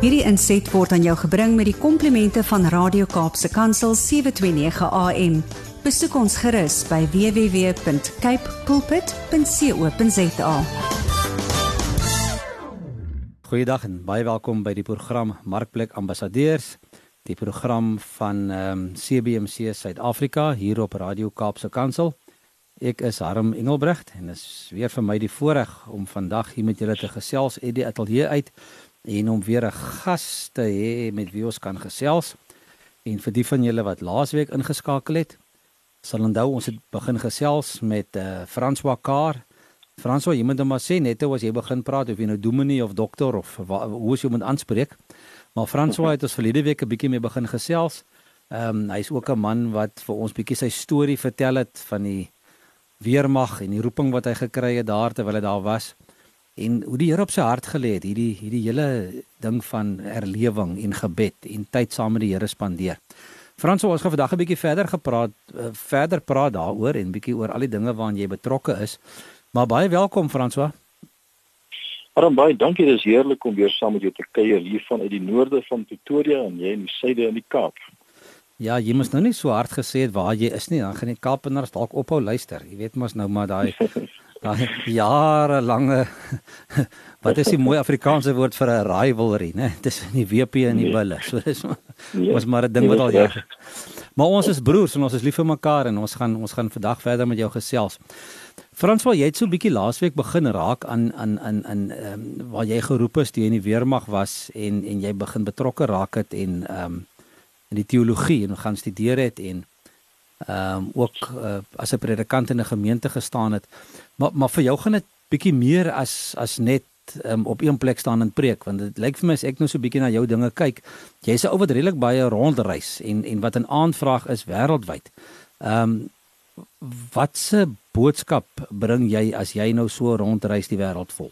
Hierdie inset word aan jou gebring met die komplimente van Radio Kaapse Kansel 729 AM. Besoek ons gerus by www.cape pulpit.co.za. Goeiedag en baie welkom by die program Markplek Ambassadeurs, die program van ehm um, CBC Suid-Afrika hier op Radio Kaapse Kansel. Ek is Harm Engelbrecht en dit is weer vir my die voorreg om vandag hier met julle te gesels uit die ateljee uit en om weer 'n gas te hê met wie ons kan gesels. En vir die van julle wat laasweek ingeskakel het, sal onthou ons het begin gesels met uh, François Kar. François, jy moet hom maar sê net as jy begin praat of jy nou dominee of dokter of wa, hoe jy moet aanspreek. Maar François het ons verlede week 'n bietjie mee begin gesels. Ehm um, hy's ook 'n man wat vir ons bietjie sy storie vertel het van die weermag en die roeping wat hy gekry het daar terwyl hy daar was en hoe die Here op sy hart gelê het hierdie hierdie hele ding van herlewing en gebed en tyd saam met die Here spandeer. Frans, ons gaan vandag 'n bietjie verder gepraat uh, verder praat daaroor en bietjie oor al die dinge waaraan jy betrokke is. Maar baie welkom François. Aram baie dankie, dit is heerlik om weer saam met jou te kuier hier van uit die noorde van Pretoria en jy in die suide in die Kaap. Ja, jy moes nou nie so hard gesê het waar jy is nie, dan gaan die Kaapenaars dalk ophou luister. Jy weet mos nou maar daai daai jarelange wat is die mooi Afrikaanse woord vir 'n rivalry, né? Dis in die WP en die bulle. Nee. So dis nee. was maar 'n ding wat al ja. Maar ons is broers en ons is lief vir mekaar en ons gaan ons gaan vandag verder met jou gesels. Franswa, jy het so 'n bietjie laasweek begin raak aan aan in in ehm um, waar jy geroep is toe jy in die weermag was en en jy begin betrokke raak het en ehm um, in die teologie en gaan studeer het en ehm um, ook uh, as 'n predikant in 'n gemeente gestaan het. Maar maar vir jou gaan dit bietjie meer as as net um, op een plek staan en preek want dit lyk vir my as ek nou so bietjie na jou dinge kyk, jy's 'n ou wat redelik baie rondreis en en wat 'n aanvraag is wêreldwyd. Ehm um, wat se boodskap bring jy as jy nou so rondreis die wêreld vol?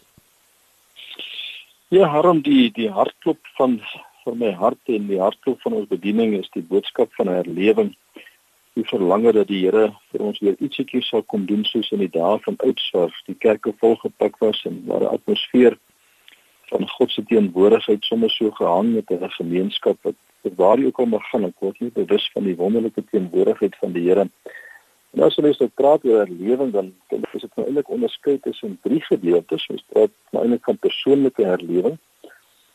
Ja, Harm, die die hartklop van vir my hart en die hartklop van ons bediening is die boodskap van herlewing. Die verlange dat die Here vir ons weer ietsiekie sal kom doen soos in die dae van oudswart, die kerke volgepak was en waar 'n atmosfeer van God se teenwoordigheid sommer so gehang het in 'n gemeenskap wat waar jy ook al gaan, ek word nie bewus van die wonderlike teenwoordigheid van die Here. En as ons nou praat oor herlewing dan dan is dit nou eintlik onderskei tussen drie gedeeltes. Ons praat nou eintlik van persoonlike herlewing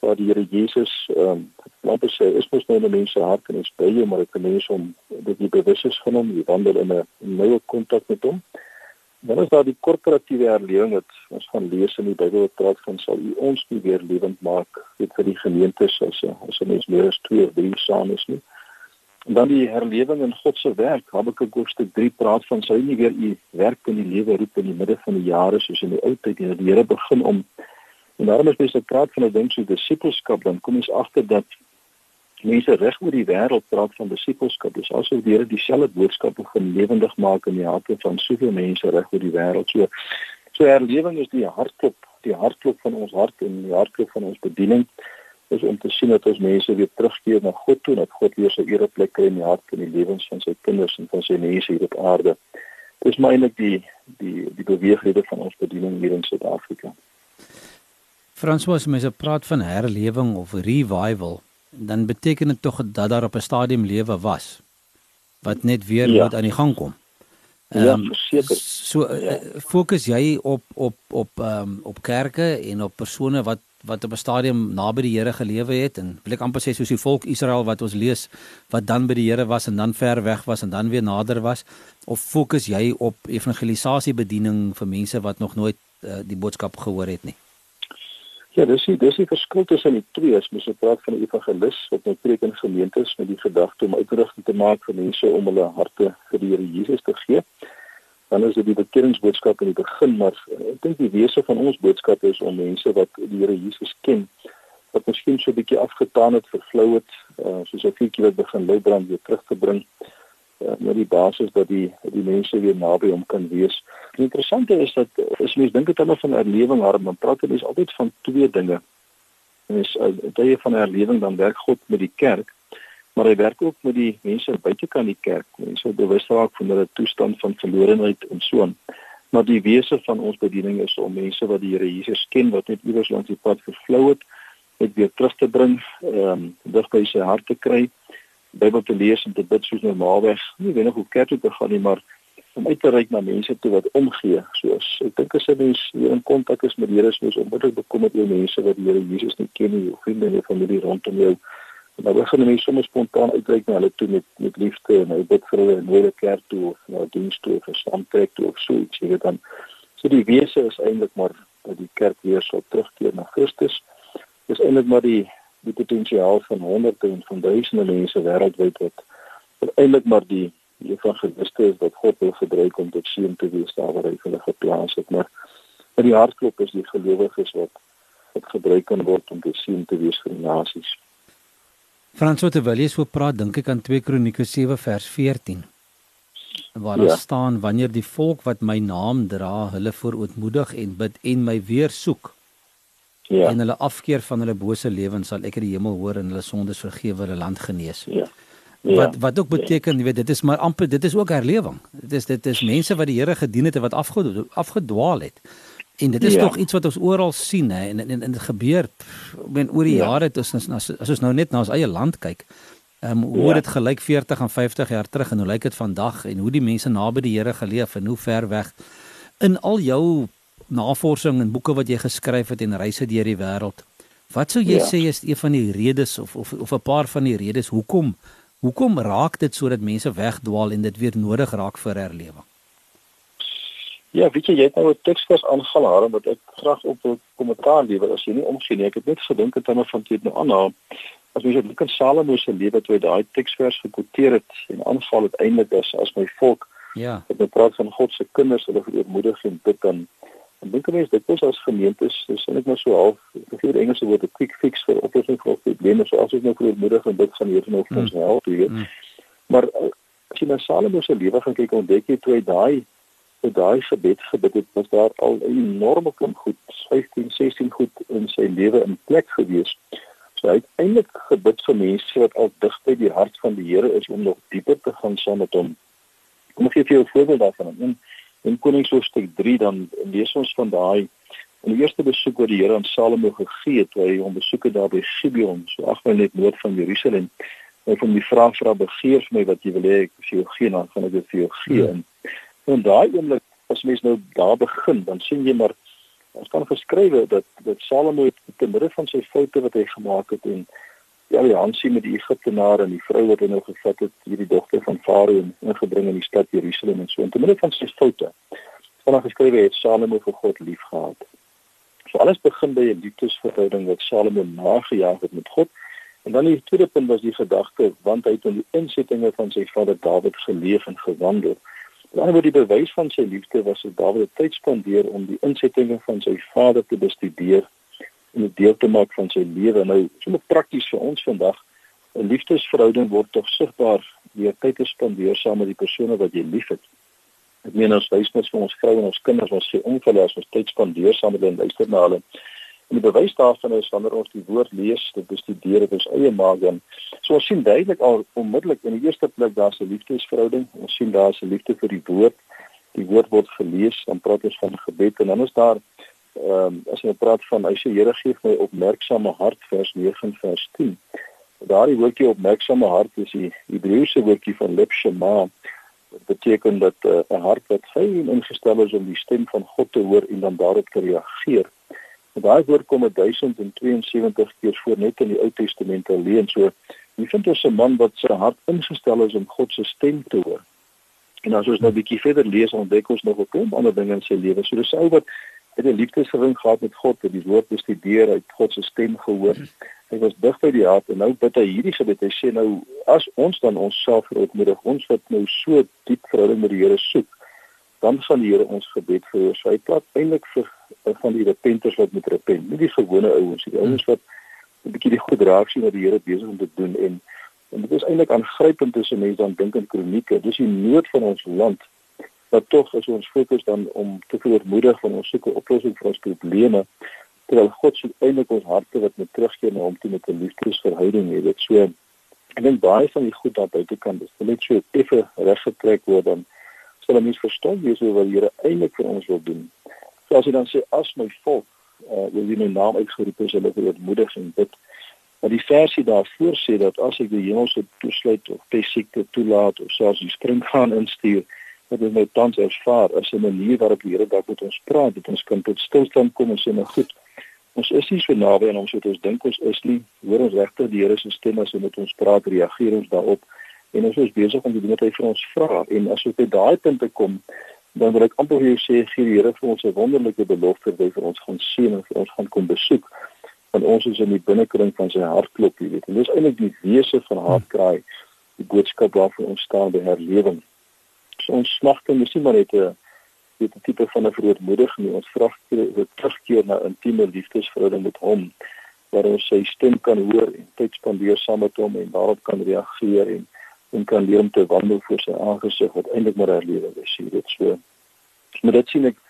waar die Here Jesus ehm um, ons sê is mos nou in mense hart en is by jou maar ek mense om dit die bewus is van hom, jy wandel in 'n nuwe kontak met hom. Dan is daar die korporatiewe herlewing wat ons gaan lees in die Bybel wat praat van sal u ons nie weer lewend maak weet vir die gemeentes as as 'n mens meer as 2 of 3 saam is nie. En dan die herlewing in God se werk. Habakuk hoofstuk 3 praat van sou nie weer u werk in die lewe roep in die midde van die jare soos in die ou tyd nie. Die Here begin om En daarom as mense praat van 'n ding so disippelskap, dan kom ons agter dat mense reg oor die wêreld praat van disippelskap. Dis asof die Here dieselfde boodskap begin lewendig maak in die harte van soveel mense reg oor die wêreld. So so herlewing is die hartklop, die hartklop van ons hart en die hartklop van ons bediening is om te sien dat ons mense weer terugkeer na God toe, dat God weer sy ereplek kry in die hart en die lewens van sy kinders en van sy mense hier op aarde. Dis my eintlik die die die beweegrede van ons bediening hier in Suid-Afrika. François, as mense praat van herlewing of revival, dan beteken dit tog dat daar op 'n stadium lewe was wat net weer ja. moet aan die gang kom. Ehm um, ja, seker. So uh, fokus jy op op op ehm um, op kerke en op persone wat wat op 'n stadium naby die Here gelewe het en wil ek amper sê soos die volk Israel wat ons lees wat dan by die Here was en dan ver weg was en dan weer nader was of fokus jy op evangelisasie bediening vir mense wat nog nooit uh, die boodskap gehoor het nie? Ja, dis die dis die verskil tussen die twee. As mens praat van 'n evangelis wat nou preek in gemeentes met die gedagte om uitrigting te maak vir mense om hulle harte vir die Here Jesus te gee, dan is dit die bekeringsboodskap in die begin, maar ek dink die wese van ons boodskap is om mense wat die Here Jesus ken, wat miskien so 'n bietjie afgetaan het, vervlou het, uh, soos 'n vuurtjie wat begin lui brand weer terug te bring met die basis dat die die mense weer naby hom kan wees. Die interessante is dat as mens dink dit hulle van herlewing haar dan praat hulle altyd van twee dinge. Mens as jy van herlewing dan werk God met die kerk, maar hy werk ook met die mense buitekant die kerk. Mense bewus raak van hulle toestand van verlorenheid en so aan. Maar die wese van ons bediening is om mense wat die Here Jesus ken wat net iewers langs die pad vervlou het net weer terug te bring, ehm um, dig by sy hart te kry, Bybel te lees en te bid soos normaalweg. Nie wenig hoe kerk toe te gaan nie, maar om uit te reik na mense toe wat omgee. Soos ek dink as 'n mens hier in kontak is met Here, soos onmiddellik bekommerd oor mense wat die Here Jesus nie ken nie, of vriende en familie rondom jou. En dan begin mense sommer spontaan uitreik na hulle toe met met liefde en hulle bid vir hulle in hulle kerk toe of na diens toe of saamtrek toe of so iets. Jy weet dan so die wese is eintlik maar dat die kerk weer sal terugkeer na Christus. Dis eintlik maar die die potensiaal van honderde en van duisende mense wêreldwyd wat eintlik maar die die evangeliste is wat God wil gebruik om tot seën te wees daar waar hy hulle geplaas het maar in die hartklop is die gelowiges wat wat gebruik kan word om tot seën te wees vir die nasies. Frans wat wil jy so praat dink ek aan 2 Kronieke 7 vers 14 waar daar ja. staan wanneer die volk wat my naam dra hulle voorootmoedig en bid en my weer soek ja. en hulle afkeer van hulle bose lewens sal ek in die hemel hoor en hulle sondes vergewe hulle land genees. Ja. Ja. Wat wat ook beteken, jy weet, dit is maar amper dit is ook herlewing. Dit is dit is mense wat die Here gedien het en wat afgedwaal afgedwaal het. En dit is ja. tog iets wat ons oral sien hè en en dit gebeur ek meen oor die ja. jare het ons as, as ons nou net na ons eie land kyk. Ehm um, hoe ja. dit gelyk 40 en 50 jaar terug en hoe lyk dit vandag en hoe die mense naby die Here geleef en hoe ver weg in al jou navorsing en boeke wat jy geskryf het en reise deur die wêreld. Wat sou jy ja. sê is een van die redes of of of 'n paar van die redes hoekom hoekom raak dit sodat mense wegdwaal en dit weer nodig raak vir herlewing? Ja, weet jy jy het nou 'n teksvers aangehaal wat ek graag op wil kommentaar lewer as jy nie omsien nie. Ek het net gedink het dan van dit nou aan as jy dink aan Salomo se lewe toe daai teksvers gekwoteer het en aanval uiteindelik as as my volk Ja. Dit praat van God se kinders, hulle verootmoedig en bid dan En dink mense dit is as gemeentes, dis net maar so half, ek gee die Engelse woord 'n quick fix vir oplossing vir probleme, so as ons nou verootmoedig en dit gaan hier nou vir ons mm. help, jy weet. Mm. Maar eh, as jy na Salomo se lewe gaan kyk, ontdek jy toe hy daai toe daai gebed gebid het, was daar al 'n enorme klomp goed, 15, 16 goed in sy lewe in plek gewees. So hy het eintlik gebid vir mense wat al dig by die hart van die Here is om nog dieper te gaan saam met hom. Kom ek gee vir jou 'n voorbeeld daarvan. En, in Koningshoofstuk 3 dan lees ons van daai in die eerste besoek wat die Here aan Salomo gegee het, hy hom besoek het daar by Gibeon, so agter net noord van Jerusalem. Hy het hom die vraag vra begeer vir my wat jy wil hê ek vir jou gee, dan gaan ek dit vir jou gee. Hmm. En daai oomblik as mens nou daar begin, dan sien jy maar ons kan geskrywe dat dat Salomo het te midde van sy foute wat hy gemaak het en die alliansie met die Egiptenaar en die vrou wat hy nou gevat het, hierdie dogter van Farao en ingebring in die stad Jerusalem en so. En te midde van sy foute, staan daar geskrywe het Salomo vir God liefgehad. So alles begin by 'n liefdesverhouding wat Salomo nagejaag het met God. En dan die tweede punt was die gedagte want hy het in die insettinge van sy vader Dawid geleef en gewandel. Dan word die bewys van sy liefde was dat Dawid tyd spandeer om die insettinge van sy vader te bestudeer en 'n deel te maak van sy lewe. Nou, sommer prakties vir ons vandag, 'n liefdesverhouding word tog sigbaar deur tyd te spandeer saam met die persone wat jy liefhet. Ek meen ons wys net vir ons vroue en ons kinders ons sê onverlas ons tyd spandeer saam met hulle en luister na hulle. En die bewys daarvan is wanneer ons die woord lees, dit bestudeer dit ons eie maag dan. So ons sien duidelik al onmiddellik in die eerste plek daar's 'n liefdesverhouding. Ons sien daar's 'n liefde vir die woord. Die woord word gelees, dan praat ons van gebed en dan is daar ehm um, as jy praat van hy sê Here gee my opmerksame hart vers 9 vers 10. Daardie woordjie opmerksame hart is die Hebreëse woordjie van lipshema wat beteken dat eh, 'n uh, hart wat fyn ingestel is om die stem van God te hoor en dan daarop te reageer. En daai woord kom 1072 keer voor net in die Ou Testament alleen. So jy vind ons 'n man wat sy hart ingestel is om God se stem te hoor. En as ons nou 'n bietjie verder lees, ontdek ons nog 'n klomp ander dinge in sy lewe. So dis ou wat het 'n liefdesverhouding gehad met God, het die woord bestudeer, uit God se stem gehoor. Hy was dig by die hart en nou bid hy hierdie gebed. Hy sê nou as ons dan onsself verootmoedig, ons wat nou so diep verhouding met die Here soek, dan gaan die Here ons gebed verhoor. So hy praat eintlik vir van die repenters wat met repent, nie die gewone ouens die ouens wat 'n bietjie die goed raak sien wat die Here besig om te doen en en dit is eintlik aangrypend as 'n mens dan dink aan kronieke. Dis die nood van ons land dat tog as ons fokus dan om te verootmoedig van ons soeke oplossing vir ons probleme terwyl God se eintlik ons harte wat met terugkeer na hom toe met 'n liefdesverhouding het dit so ek dink baie van die goed daar buite kan dis net so effe reggetrek word dan sal mense verstaan wie so wat Here eintlik vir ons wil doen so as jy dan sê as my volk uh wil wie my naam uitgeroep is hulle verootmoedig en bid. Maar die versie daarvoor sê dat as ek die hemelse toesluit of pessiekte toelaat of selfs die springhaan instuur, wat ons nou tans ervaar as 'n manier waarop die Here dalk met ons praat, dat ons kan tot stilstand kom en sê nou goed. Ons is nie so naby aan hom soos ons dink ons is nie. Hoor ons regtig die Here se stem as hy met ons praat, reageer ons daarop en ons is besig om die dinge wat hy vir ons vra en as ons by daai punt kom dan wil ek amper vir jou sê gee die Here vir ons 'n wonderlike belofte wat hy vir ons gaan seën en vir ons gaan kom besoek want ons is in die binnekring van sy hartklop, jy weet. En dis eintlik die wese van hartkraai, die boodskap waarvoor ons staan by herlewing. Ons smagting is nie maar net 'n weet 'n tipe van 'n verootmoediging. Ons vra terugkeer na intieme liefdesverhouding met hom waar ons sy stem kan hoor en tyd spandeer saam met hom en daarop kan reageer en en kan leer om te wandel voor sy aangesig wat eintlik maar herlewing is. Jy weet so. Maar dit sien ek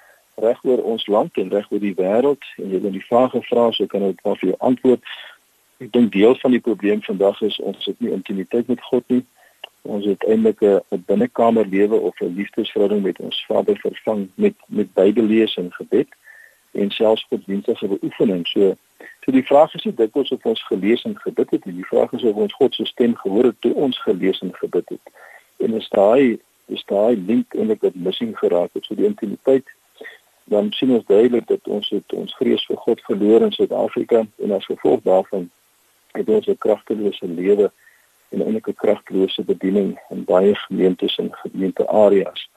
reg oor ons land en reg oor die wêreld en jy het die vraag gevra so kan ek maar vir jou antwoord. Ek dink deel van die probleem vandag is ons het nie intimiteit met God nie. Ons het eintlik 'n binnekamer lewe of 'n liefdesverhouding met ons Vader vervang met met Bybellees en gebed en selfs godsdienstige beoefening. So so die vraag is nie dikwels of ons gelees en gebid het nie. Die vraag is of ons God se stem gehoor het toe ons gelees en gebid het. En is daai is daai link eintlik wat missing geraak het. So die intimiteit dan sien ons duidelik dat ons het ons vrees vir God verloor in Suid-Afrika en as gevolg daarvan het ons 'n kragtelose lewe en eintlik 'n kragtelose bediening in baie gemeentes en gemeenteareas.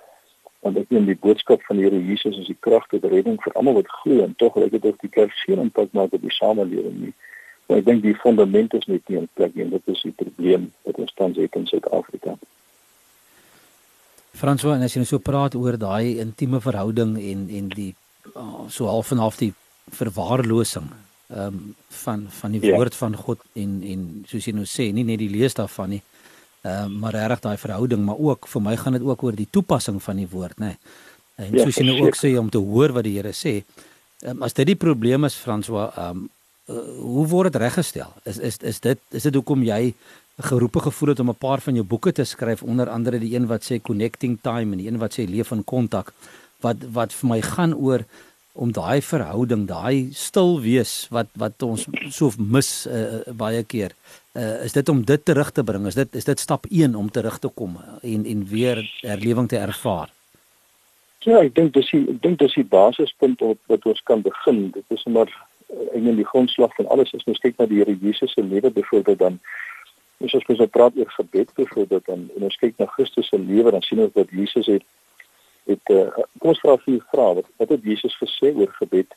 Want ek neem die boodskap van die Here Jesus as die krag tot redding vir almal wat glo en tog lyk dit of die kerk geen impak maak op die samelewing nie. Maar ek dink die fondament is net nie in plek nie en dit is die probleem wat ons tans het in Suid-Afrika. François, en as jy nou so praat oor daai intieme verhouding en en die oh, so half en half die verwaarlosing ehm um, van van die ja. woord van God en en soos jy nou sê, nie net die lees daarvan nie. Ehm um, maar regtig daai verhouding, maar ook vir my gaan dit ook oor die toepassing van die woord, nê. Nee. En ja, soos jy nou ook sê om te hoor wat die Here sê. Ehm um, as dit die probleem is François, ehm um, uh, hoe word dit reggestel? Is is is dit is dit hoekom jy geroepe gevoel het om 'n paar van jou boeke te skryf onder andere die een wat sê connecting time en die een wat sê leef in kontak wat wat vir my gaan oor om daai verhouding, daai stil wees wat wat ons so mis uh, baie keer. Uh, is dit om dit terug te bring? Is dit is dit stap 1 om terug te kom en en weer herlewing te ervaar? Ja, ek dink dis ek dink dis die basispunt op wat ons kan begin. Dit is maar eintlik die grondslag van alles. As ons kyk na die Here Jesus se lewe byvoorbeeld dan as ons praat oor gebed byvoorbeeld en, en ons kyk na Christus se lewe dan sien ons dat Jesus het het uh, kom ons vra vier vrae wat wat het Jesus gesê oor gebed?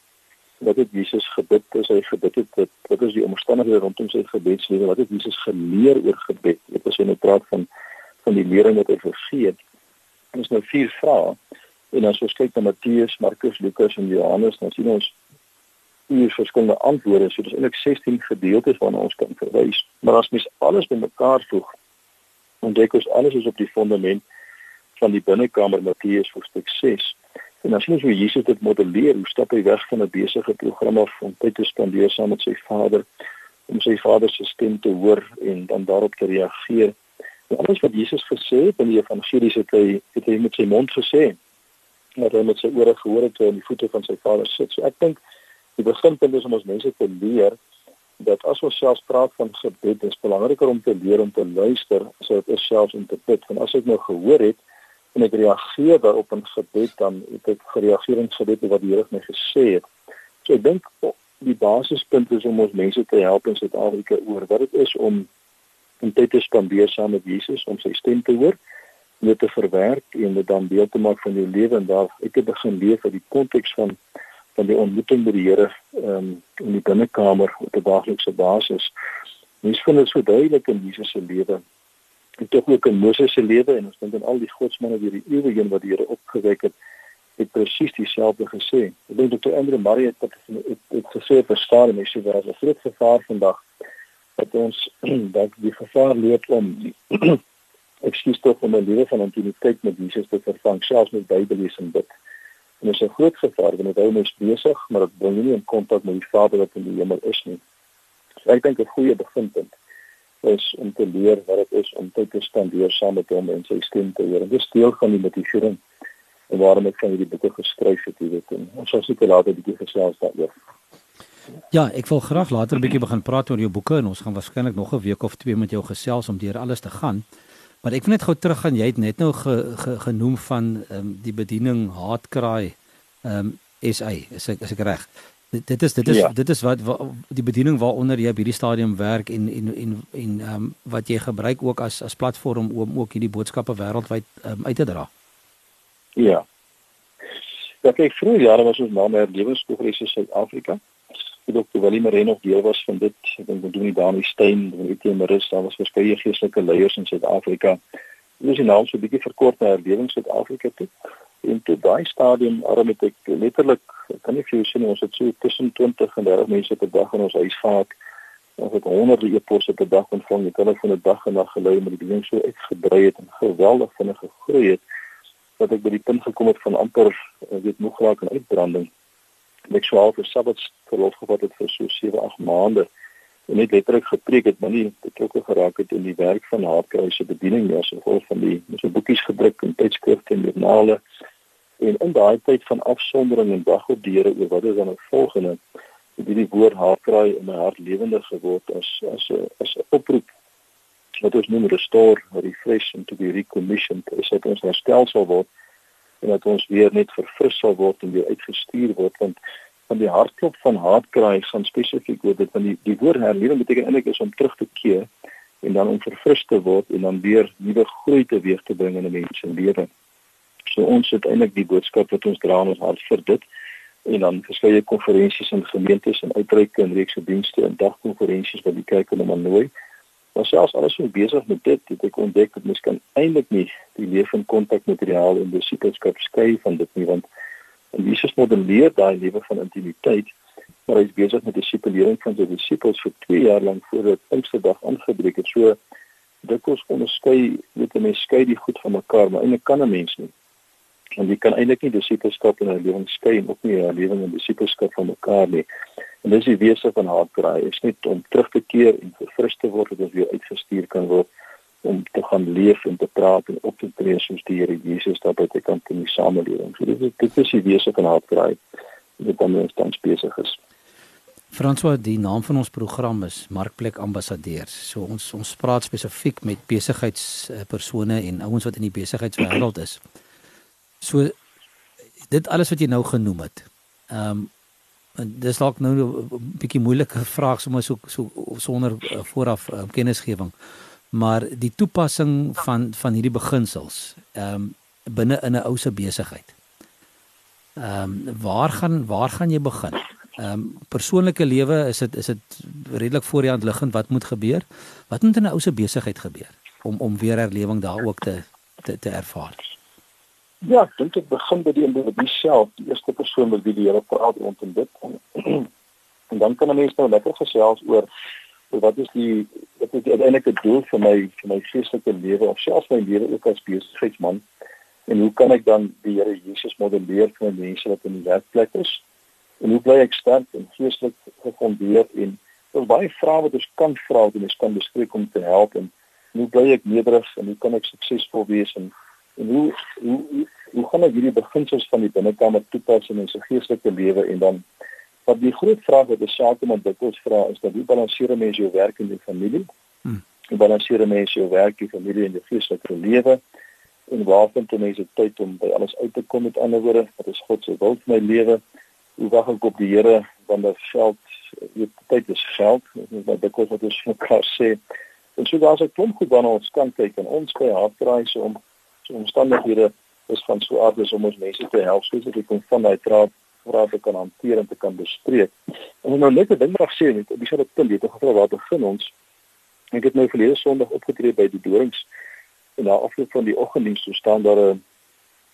Wat het Jesus gebid as hy gebid het? Wat, wat is die omstandighede rondom sy gebedslewe? Wat het Jesus geleer oor gebed? Dit is 'n praat van van die lering wat hy gegee het. Ons nou vier vrae en as ons kyk na Matteus, Markus, Lukas en Johannes, dan sien ons vier verskillende antwoorde. So dis eintlik 16 gedeeltes waarna ons kan verwys. Maar as mens alles bymekaar voeg, ontdek ons alles is op die fondament van die binnekamer Matteus hoofstuk 6. En as jy nou Jesus dit modelleer, hoe stap hy weg van 'n besige program af om tyd te spandeer saam met sy Vader om sy Vader se stem te hoor en dan daarop te reageer. En alles wat Jesus gesê het in die evangelies het hy het hy met sy mond gesê. Maar hy met sy ore gehoor het aan die voete van sy Vader sit. So ek dink die beginpunt is om ons mense te leer dat as ons selfs praat van gebed, is belangriker om te leer om te luister as dit is selfs om te bid. Want as ek nou gehoor het en ek reageer daarop in gebed, dan het ek gereageer in gebed op wat die Here my gesê het. So ek dink die basispunt is om ons mense te help in Suid-Afrika oor wat dit is om om tyd te spandeer saam met Jesus, om sy stem te hoor en dit te verwerk en dit dan deel te maak van jou lewe en daar ek het begin leef uit die konteks van van die ontmoeting met die Here um, in die binnekamer op 'n daaglikse basis. Mens vind dit so duidelik in Jesus se lewe en tog ook in Moses se lewe en ons dink aan al die godsmanne deur die eeue heen wat die Here opgewek het het presies dieselfde gesê. Ek dink dat Andre Marie het dit het, het, gesê verstaan en hy sê daar is 'n groot gevaar vandag dat ons dat die gevaar loop om ek skuis tog om 'n lewe van intimiteit met Jesus te vervang selfs met Bybellees en bid. En dit is 'n groot gevaar want dit hou mens besig, maar dit bring nie in kontak met die Vader wat in die hemel is nie. So ek dink 'n goeie beginpunt is om te leer wat dit is om tyd te spandeer saam met hom en sy stem te hoor. Dit is deel van die motivering en waarom ek van hierdie boeke geskryf het, jy weet. En ons sal seker later 'n bietjie gesels daaroor. Ja, ek wil graag later 'n bietjie begin praat oor jou boeke en ons gaan waarskynlik nog 'n week of twee met jou gesels om deur alles te gaan. Maar ek wil net gou teruggaan. Jy het net nou ge, ge, genoem van ehm um, die bediening Haatkraai ehm um, SA. Is ek is ek reg? Dit, dit is dit is ja. dit is wat, wat die bediening waaronder jy op hierdie stadium werk en en en en ehm um, wat jy gebruik ook as as platform om ook hierdie boodskappe wêreldwyd um, uit te dra. Ja. Ja, kyk, vroeër jare was ons naam Herlewingskongresse Suid-Afrika. Willem Reen nog deel was van dit. Ek dink we doen die Dani Steyn, die Etienne Marus, daar was verskeie geestelike leiers in Suid-Afrika. Ons is nou so 'n bietjie verkort na Herlewings Suid-Afrika toe. En toe daai stadium arm het ek letterlik, kan nie vir jou sê ons het so tussen 20 en 30 mense per dag in ons huis gehad. Ons het honderde e-posse per dag ontvang. Ek van 'n dag en nag gelei met die ding so uitgebrei het en geweldig vinnig gegroei het dat ek by die punt gekom het van amper weet nog raak en uitbranding. Ek sou al vir sabbats verlof gehad het vir so 7, 8 maande en net letterlik gepreek het, maar nie betrokke geraak het in die werk van Hartkruise bediening nie, asof al van die so boekies gedruk en tydskrifte en joernale. En in daai tyd van afsondering en wag op die Here oor wat is dan het volgende, het die woord Hartkraai in my hart lewendig geword as as 'n as 'n oproep wat ons noem restore, refresh and to be recommissioned, is dat ons herstel sal word en dat ons weer net verfris sal word en weer uitgestuur word want van die hartklop van haatkraai gaan spesifiek oor dit van die die woord herlewing beteken eintlik is om terug te keer en dan om verfris te word en dan weer nuwe groei te weeg te bring in 'n mens se lewe. So ons het eintlik die boodskap wat ons dra in ons hart vir dit en dan verskeie konferensies in gemeentes en uitreike en reekse dienste en dagkonferensies wat die kerk in Manooi Maar selfs alles so besig met dit, het ek ontdek dat mens kan eintlik nie die lewe in kontak reël en disipelskap skei van dit nie want en Jesus modelleer daai lewe van intimiteit, maar hy is besig met disipelering van sy disipels vir 2 jaar lank voordat Pinksterdag aangebreek het. So ons onderskei, weet 'n mens skei die goed van mekaar, maar eintlik kan 'n mens nie. En jy kan eintlik nie disipelskap en 'n lewe skei en ook nie 'n lewe en disipelskap van mekaar nie. En dis die wese van haatkraai, is net om terug te keer en verfris te word ons weer uitgestuur kan word om te gaan leef en te praat en op te tree soos die Here Jesus daar buite kan in die samelewing. So dit dit is die wese van haatkraai wat dan ons tans besig is. François, die naam van ons program is Markplek Ambassadeurs. So ons ons praat spesifiek met besigheidspersone en ouens wat in die besigheidswêreld is. So dit alles wat jy nou genoem het. Ehm um, dis dalk nou 'n bietjie moeilike vraag sommer so so sonder uh, vooraf uh, kennisgewing. Maar die toepassing van van hierdie beginsels ehm um, binne in 'n ou se besigheid. Ehm um, waar gaan waar gaan jy begin? Ehm um, persoonlike lewe is dit is dit redelik voor die hand liggend wat moet gebeur? Wat moet in 'n ou se besigheid gebeur om om weer herlewing daar ook te te, te ervaar? Ja, ek dink dit begin by die individu self, die eerste persoon met wie die Here praat rondom dit. en dan kan 'n mens nou lekker gesels oor wat is die wat is die uiteindelike doel vir my vir my geestelike lewe of selfs my lewe ook as besigheidsman en hoe kan ek dan die Here Jesus modelleer vir mense wat in die werkplek is? En hoe bly ek sterk en geestelik gefondeer en daar's baie vrae wat ons kan vra wat ons kan bespreek om te help en hoe bly ek nederig en hoe kan ek suksesvol wees en en hoe hoe hoe gaan ek hierdie beginsels van die binnekamer toepas in ons geestelike lewe en dan wat die groot vraag wat om dit ons vra is dat hoe balanseer mense jou werk en jou familie? Hmm. Hoe balanseer mense jou werk, jou familie en jou geestelike lewe? En waar vind mense tyd om by alles uit te kom met ander woorde? Wat is God se wil vir my lewe? Hoe wag ek op die Here wanneer geld, weet tyd is geld, wat dit kos wat ons mekaar sê. En so daar's 'n klomp goed waarna ons kan kyk en ons by hartreise om so omstandighede is van so aard is om ons mense te help soos ek kon van daai traap raad te kan hanteer en te kan bespreek. En nou net 'n ding wat ek sê net, dis net 'n punt weet ek gevra waar begin ons. Ek het nou verlede Sondag opgetree by die dorings en na afloop van die oggenddiens so staan daar 'n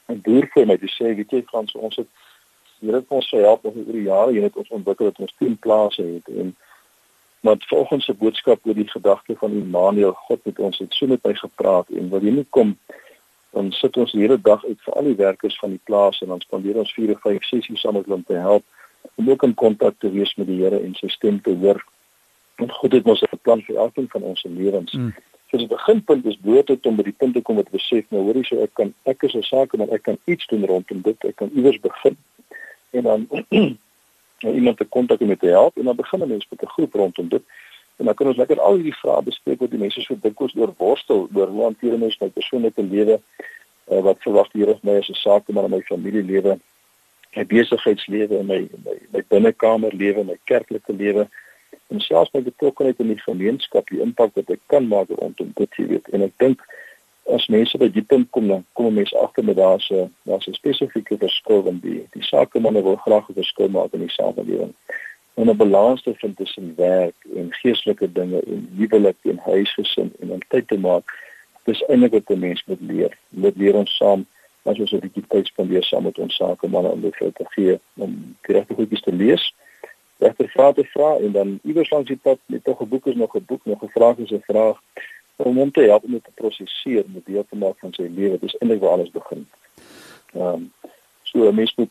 'n boer vir my te sê weet jy Frans ons het hier het ons gehelp oor die jare jy het ons ontwikkel dat ons 10 plase het en maar volgens se boodskap oor die gedagte van Immanuel God met ons het so met my gepraat en wat jy nie kom dan sit ons die hele dag uit vir al die werkers van die plaas en dan spandeer ons 4 of 5 sessies saam met hulle om te help om ook in kontak te wees met die Here en sy stem te hoor. Want God het ons 'n plan vir elkeen van ons lewens. Mm. So die beginpunt is bloot om by die punt te kom wat besef nou hoorie so ek kan ek is 'n saak maar ek kan iets doen rondom dit. Ek kan iewers begin. En dan nou iemand te kontak om te help en dan begin 'n mens met 'n groep rondom dit. En dan kan ons lekker al hierdie vrae bespreek wat die mense so dikwels oor worstel, oor hoe hanteer mens my persoonlike lewe, uh, wat verwag hier of my as 'n sakeman in my familielewe, my besigheidslewe, my my, my binnekamerlewe, my kerklike lewe en selfs my betrokkeheid in die gemeenskap, die impak wat ek kan maak rondom dit, weet. En ek dink as mense by die punt kom dan kom mense agter met daar's 'n daar's 'n spesifieke verskil in die die sakemanne wil graag 'n verskil maak in die samelewing. En 'n balans te vind tussen werk en geestelike dinge en huwelik en huisgesin en om tyd te maak. Dis eintlik wat 'n mens moet leer. Moet leer ons saam as ons 'n bietjie tyd spandeer saam met ons sakemanne om dit te gee om regte goedjies te lees. Regte vrae te vra en dan iewers langs die pad net tog 'n boek is nog 'n boek, nog 'n vraag is 'n vraag om hom te help om te prosesseer met deel te maak van sy lewe. Dis eintlik waar alles begin. Ehm um, so 'n mens moet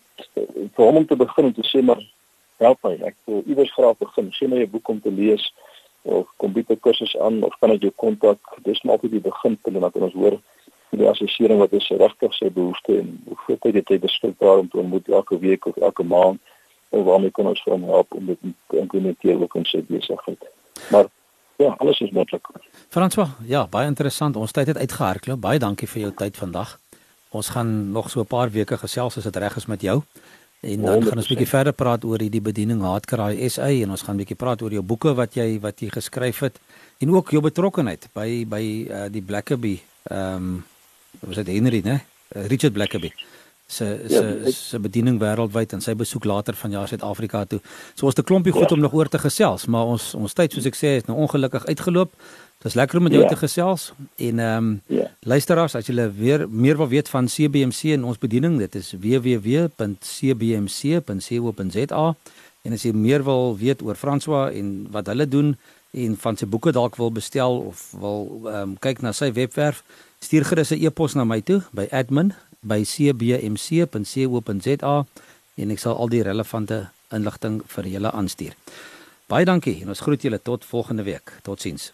vir hom om te begin om te sê maar help my. Ek wil iewers graag begin. Sien my 'n boek om te lees of komputer kursus aan of kan ek jou kontak? Dis maar op die beginpunt dan ons hoor die assessering wat is regtig sy behoefte en hoeveel tyd het hy beskikbaar om te ontmoet elke week of elke maand en waarmee kan ons hom help om dit te implementeer ook in sy besigheid. Maar ja, alles is moontlik. François, ja, baie interessant. Ons tyd het uitgehardloop. Baie dankie vir jou tyd vandag. Ons gaan nog so 'n paar weke gesels as dit reg is met jou. En dan 100%. gaan ons 'n bietjie verder praat oor hierdie bediening Haatkraai SA en ons gaan 'n bietjie praat oor jou boeke wat jy wat jy geskryf het en ook jou betrokkeheid by by uh, die Blackaby. Ehm um, was dit Henry, né? Uh, Richard Blackaby se ja, se se bediening wêreldwyd en sy besoek later vanjaar Suid-Afrika toe. So ons het 'n klompie goed ja. om nog oor te gesels, maar ons ons tyd soos ek sê is nou ongelukkig uitgeloop. Dit is lekker om met jou ja. te gesels en ehm um, ja. luisteraars as julle weer meer wil weet van CBMC en ons bediening, dit is www.cbmc.co.za en as jy meer wil weet oor François en wat hulle doen en van sy boeke dalk wil bestel of wil ehm um, kyk na sy webwerf, stuur gerus 'n e-pos na my toe by admin by cbmc.co.za en ek sal al die relevante inligting vir julle aanstuur. Baie dankie en ons groet julle tot volgende week. Totsiens.